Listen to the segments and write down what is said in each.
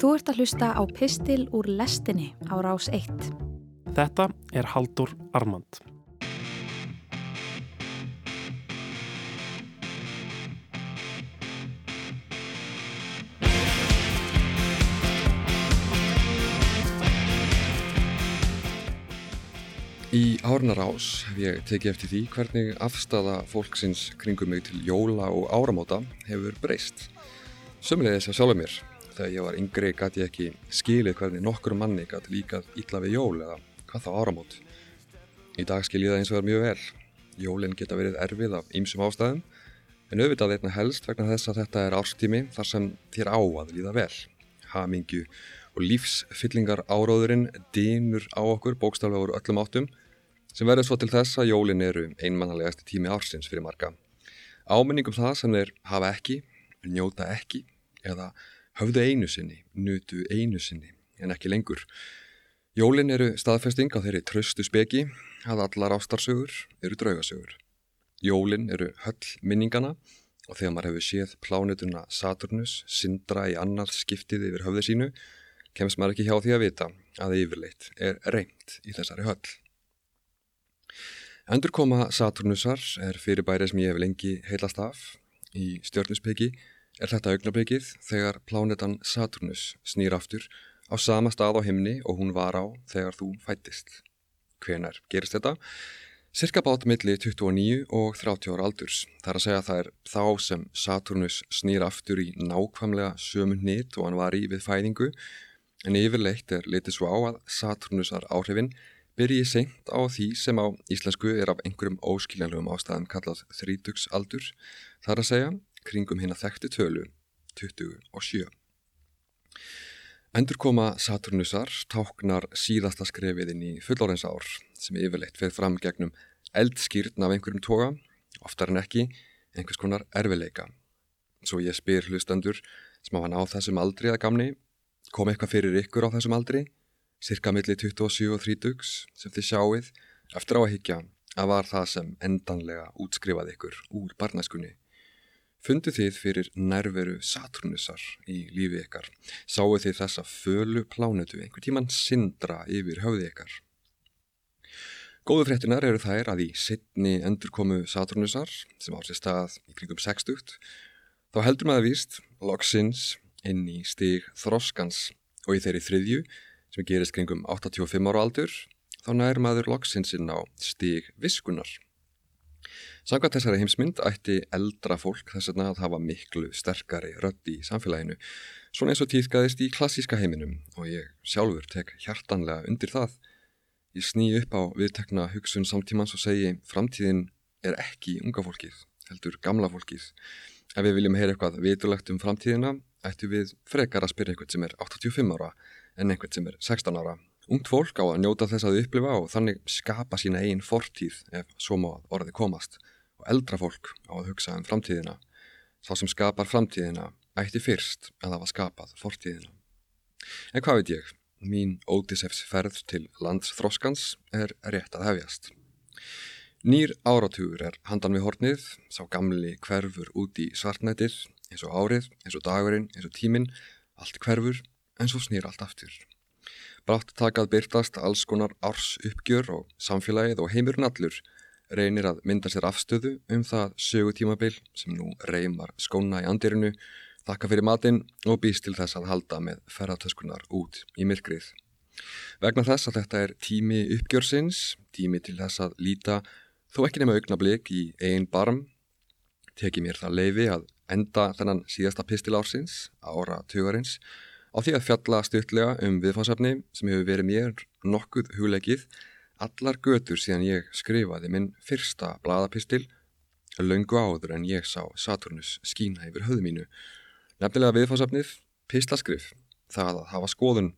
Þú ert að hlusta á Pistil úr lestinni á rás 1. Þetta er Haldur Armand. Í Hárnarás hef ég tekið eftir því hvernig afstafa fólksins kringum mig til jóla og áramóta hefur breyst. Sömulegis að sjálfa mér. Þegar ég var yngri gæti ég ekki skilið hvernig nokkur manni gæti líkað ítla við jól eða hvað þá áramót. Í dag skil ég það eins og það er mjög vel. Jólinn geta verið erfið af ýmsum ástæðum en auðvitað einna helst vegna þess að þetta er árstími þar sem þér á að líða vel. Hamingju og lífsfyllingar áróðurinn dýnur á okkur bókstaflega úr öllum áttum sem verður svo til þess að jólin eru einmannlegasti tími ársins fyrir marga. Áminningum það sem þeir hafa ekki, njóta ekki eða höfðu einu sinni, nutu einu sinni en ekki lengur. Jólin eru staðfesting á þeirri tröstu speki að allar ástarsögur eru draugasögur. Jólin eru höll minningana og þegar maður hefur séð plánutuna Saturnus sindra í annað skiptið yfir höfði sínu kemst maður ekki hjá því að vita að yfirleitt er reynd í þessari höll. Endurkoma Saturnusar er fyrirbæri sem ég hef lengi heilast af. Í stjórnuspeki er þetta augnablikið þegar plánetan Saturnus snýr aftur á sama stað á himni og hún var á þegar þú fættist. Hvenar gerist þetta? Cirka bát milli 29 og 30 ára aldurs. Það er að segja að það er þá sem Saturnus snýr aftur í nákvæmlega sömu nýtt og hann var í við fæðingu en yfirleitt er litið svo á að Saturnusar áhrifin byrji seint á því sem á íslensku er af einhverjum óskiljanlegum ástæðum kallað þrítugsaldur, þar að segja kringum hinn að þekkti tölu 27. Endurkoma Saturnusar táknar síðasta skrefiðin í fullorins ár sem yfirleitt fyrir fram gegnum eldskýrn af einhverjum toga, oftar en ekki einhvers konar erfileika. Svo ég spyr hlustendur sem hafa náð þessum aldri að gamni, kom eitthvað fyrir ykkur á þessum aldri? cirka milli 27 og 30 sem þið sjáuð eftir á að higgja að var það sem endanlega útskrifaði ykkur úr barnaskunni. Fundu þið fyrir nærveru Saturnusar í lífi ykkar? Sáu þið þessa fölu plánutu einhver tíman sindra yfir höfði ykkar? Góðu fréttinar eru þær að í sittni endurkomu Saturnusar sem á sér stað í kringum 60 þá heldur maður víst loksins inn í stig þroskans og í þeirri þriðju sem gerist kringum 85 ára aldur, þá nær maður loksinsinn á stíg viskunar. Samkvæmt þessari heimsmynd ætti eldra fólk þess að hafa miklu sterkari rödd í samfélaginu, svona eins og týðkaðist í klassíska heiminum og ég sjálfur tek hjartanlega undir það. Ég sný upp á viðtekna hugsun samtímans og segi framtíðin er ekki unga fólkið, heldur gamla fólkið. Ef við viljum heyra eitthvað vitulegt um framtíðina, ættu við frekar að spyrja eitthvað sem er 85 ára en einhvern sem er 16 ára. Ungt fólk á að njóta þess að upplifa og þannig skapa sína einn fortíð ef svo má orði komast og eldra fólk á að hugsa um framtíðina. Sá sem skapar framtíðina ætti fyrst að hafa skapað fortíðina. En hvað veit ég? Mín Ódisefs ferð til landsþroskans er rétt að hefjast. Nýr áratugur er handan við hornið, sá gamli hverfur út í svartnættir, eins og árið, eins og dagurinn, eins og tíminn, allt hverfur en svo snýr allt aftur. Brátt takað byrtast alls konar árs uppgjör og samfélagið og heimurinn allur reynir að mynda sér afstöðu um það sögutímabil sem nú reymar skóna í andirinu, þakka fyrir matinn og býst til þess að halda með ferratöskunar út í myrkrið. Vegna þess að þetta er tími uppgjörsins, tími til þess að líta þó ekki nema augnablík í einn barm, teki mér það leifi að enda þennan síðasta pistil ársins, ára tugarins, á því að fjalla styrtlega um viðfáðsefni sem hefur verið mér nokkuð hugleikið allar götur síðan ég skrifaði minn fyrsta bladapistil laungu áður en ég sá Saturnus skína yfir höfðu mínu. Nefnilega viðfáðsefnið pislaskrif, það að hafa skoðun,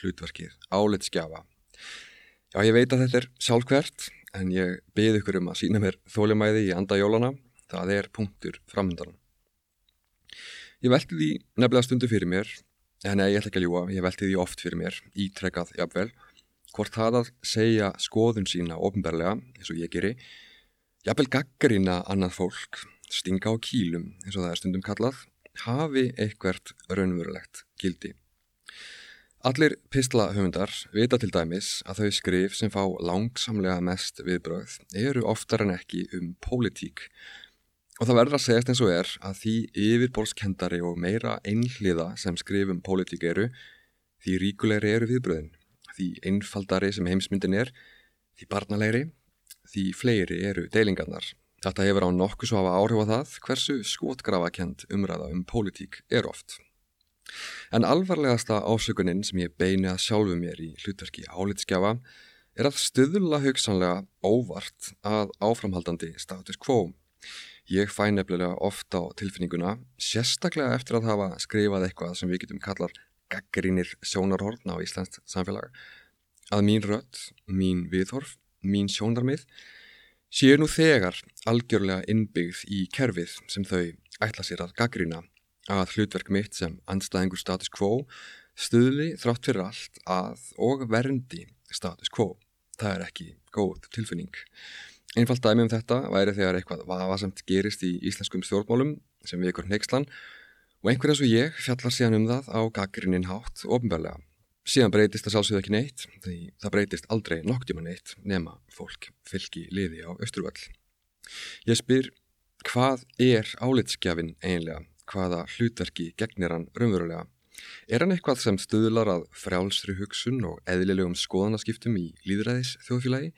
hlutverkið, álitskjafa. Já, ég veit að þetta er sjálfkvert en ég beði ykkur um að sína mér þólimæði í andajólana, það er punktur framöndan. Ég velti því nefnilega stundu fyrir mér Nei, ég ætla ekki að ljúa, ég velti því oft fyrir mér, ítrekkað jafnvel, hvort það að segja skoðun sína ofnbarlega, eins og ég geri, jafnvel gaggarína annað fólk, stinga á kýlum, eins og það er stundum kallað, hafi eitthvert raunverulegt gildi. Allir pislahöfundar vita til dæmis að þau skrif sem fá langsamlega mest viðbröð eru oftar en ekki um pólitík og það verður að segjast eins og er að því yfirborskendari og meira einhliða sem skrifum pólitík eru því ríkulegri eru viðbröðin, því einfaldari sem heimsmyndin er, því barnalegri, því fleiri eru deilingarnar. Þetta hefur á nokkuð svo hafa áhrif á það hversu skotgrafakend umræða um pólitík er oft. En alvarlegasta ásökuninn sem ég beini að sjálfu mér í hlutverki álitskjafa er að stuðla hugsanlega óvart að áframhaldandi status quo. Ég fæ nefnilega ofta á tilfinninguna, sérstaklega eftir að hafa skrifað eitthvað sem við getum kallar gaggrínir sjónarhorn á Íslands samfélag, að mín rött, mín viðhorf, mín sjónarmið séu nú þegar algjörlega innbyggð í kerfið sem þau ætla sér að gaggrína að hlutverk mitt sem anstæðingur status quo stuðli þrátt fyrir allt að og verndi status quo. Það er ekki góð tilfinning. Einfallt dæmi um þetta væri þegar eitthvað vafasamt gerist í íslenskum stjórnmálum sem við ykkur neykslan og einhver eins og ég fjallar síðan um það á gaggrinnin hátt ofinbarlega. Síðan breytist það sálsögðu ekki neitt því það breytist aldrei nokktíma neitt nema fólk fylgi liði á Östurvall. Ég spyr hvað er álitskjafin einlega hvaða hlutverki gegnir hann raunverulega. Er hann eitthvað sem stuðlar að frjálsri hugsun og eðlilegum skoðanaskiptum í líðræðis þjóðfélagi?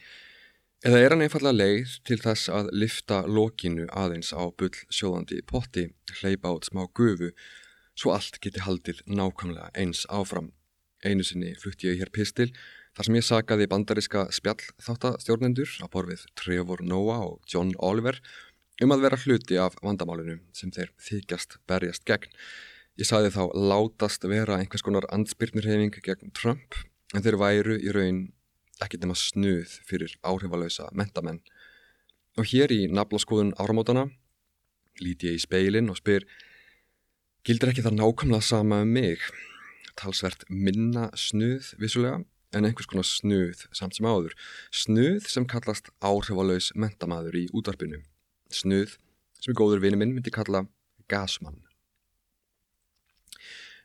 Eða er hann einfallega leið til þess að lifta lokinu aðeins á bull sjóðandi potti, hleypa át smá gufu, svo allt geti haldið nákvæmlega eins áfram. Einu sinni flutti ég hér pistil þar sem ég sagaði bandariska spjall þáttastjórnendur á borfið Trevor Noah og John Oliver um að vera hluti af vandamálinu sem þeir þykjast berjast gegn. Ég saði þá látast vera einhvers konar ansbyrnirhefing gegn Trump en þeir væru í raun ekkert nema snuð fyrir áhrifalösa mentamenn. Og hér í naflaskoðun áramótana líti ég í speilin og spyr gildir ekki það nákvæmlega sama um mig? Talsvert minna snuð vissulega en einhvers konar snuð samt sem áður. Snuð sem kallast áhrifalös mentamæður í útvarpinu snuð sem er góður vini minn myndi kalla gasmann.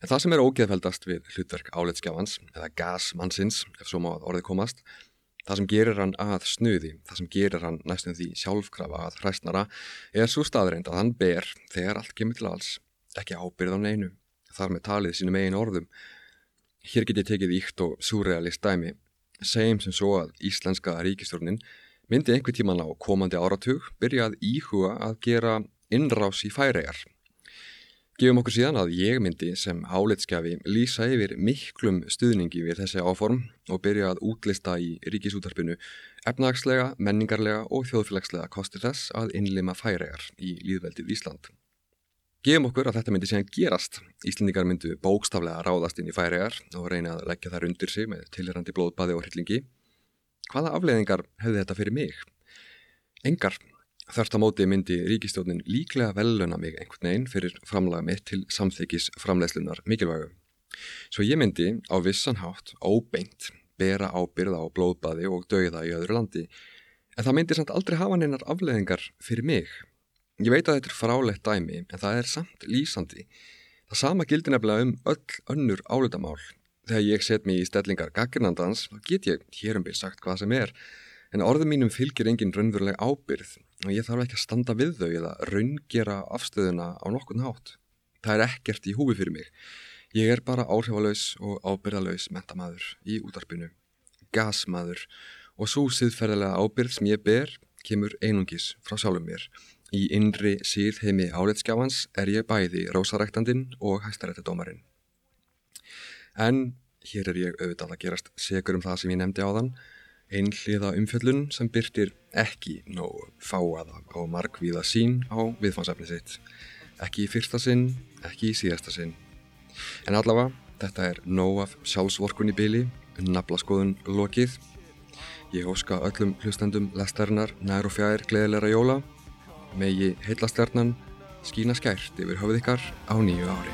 En það sem er ógeðfeldast við hlutverk áleitskjáfans, eða gasmannsins, ef svo má að orðið komast, það sem gerir hann að snuði, það sem gerir hann næstum því sjálfkrafa að hræstnara, er svo staðreind að hann ber, þegar allt kemur til alls, ekki ábyrð á neinu, þar með talið sínum eigin orðum. Hér get ég tekið íkt og súrealist dæmi, segjum sem svo að íslenska ríkistjórnin myndi einhver tíman á komandi áratug byrja að íhuga að gera innrás í færegar. Gefum okkur síðan að ég myndi sem áleitskjafi lýsa yfir miklum stuðningi við þessi áform og byrja að útlista í ríkisútarpinu efnagslega, menningarlega og þjóðfélagslega kosti þess að innlima færegar í líðveldið Ísland. Gefum okkur að þetta myndi síðan gerast. Íslendingar myndu bókstaflega ráðast inn í færegar og reyna að leggja þær undir sig með tilherandi blóðbaði og hryllingi hvaða afleðingar hefði þetta fyrir mig? Engar. Þörst á móti myndi ríkistjónin líklega veluna mig einhvern veginn fyrir framlaga mitt til samþykis framleiðslunar mikilvægu. Svo ég myndi á vissan hátt óbeint bera ábyrða á blóðbaði og dauða í öðru landi en það myndi samt aldrei hafa neinar afleðingar fyrir mig. Ég veit að þetta er frálegt dæmi en það er samt lýsandi. Það sama gildi nefnilega um öll önnur álutamál Þegar ég set mér í stellingar gaggrinandans þá get ég hérum byrj sagt hvað sem er en orðum mínum fylgir engin raunveruleg ábyrð og ég þarf ekki að standa við þau eða raungera afstöðuna á nokkurn hátt. Það er ekkert í húfi fyrir mig. Ég er bara áhrifalauðs og ábyrðalauðs mentamæður í útarpinu, gasmaður og svo siðferðilega ábyrð sem ég ber kemur einungis frá sjálfum mér. Í innri síð heimi áleitskjáfans er ég bæði rósaræktandin og hæstarættadómarinn. En hér er ég auðvitað að gerast segur um það sem ég nefndi á þann, einhliða umfjöllun sem byrtir ekki nóg fáaða og markvíða sín á viðfansefni sitt. Ekki í fyrsta sinn, ekki í síðasta sinn. En allavega, þetta er nóg af sjálfsvorkun í byli, naflaskoðun lokið. Ég óska öllum hlustendum lestarinnar nær og fjær gleðilegra jóla, megi heilastjarnan skína skært yfir höfuð ykkar á nýju ári.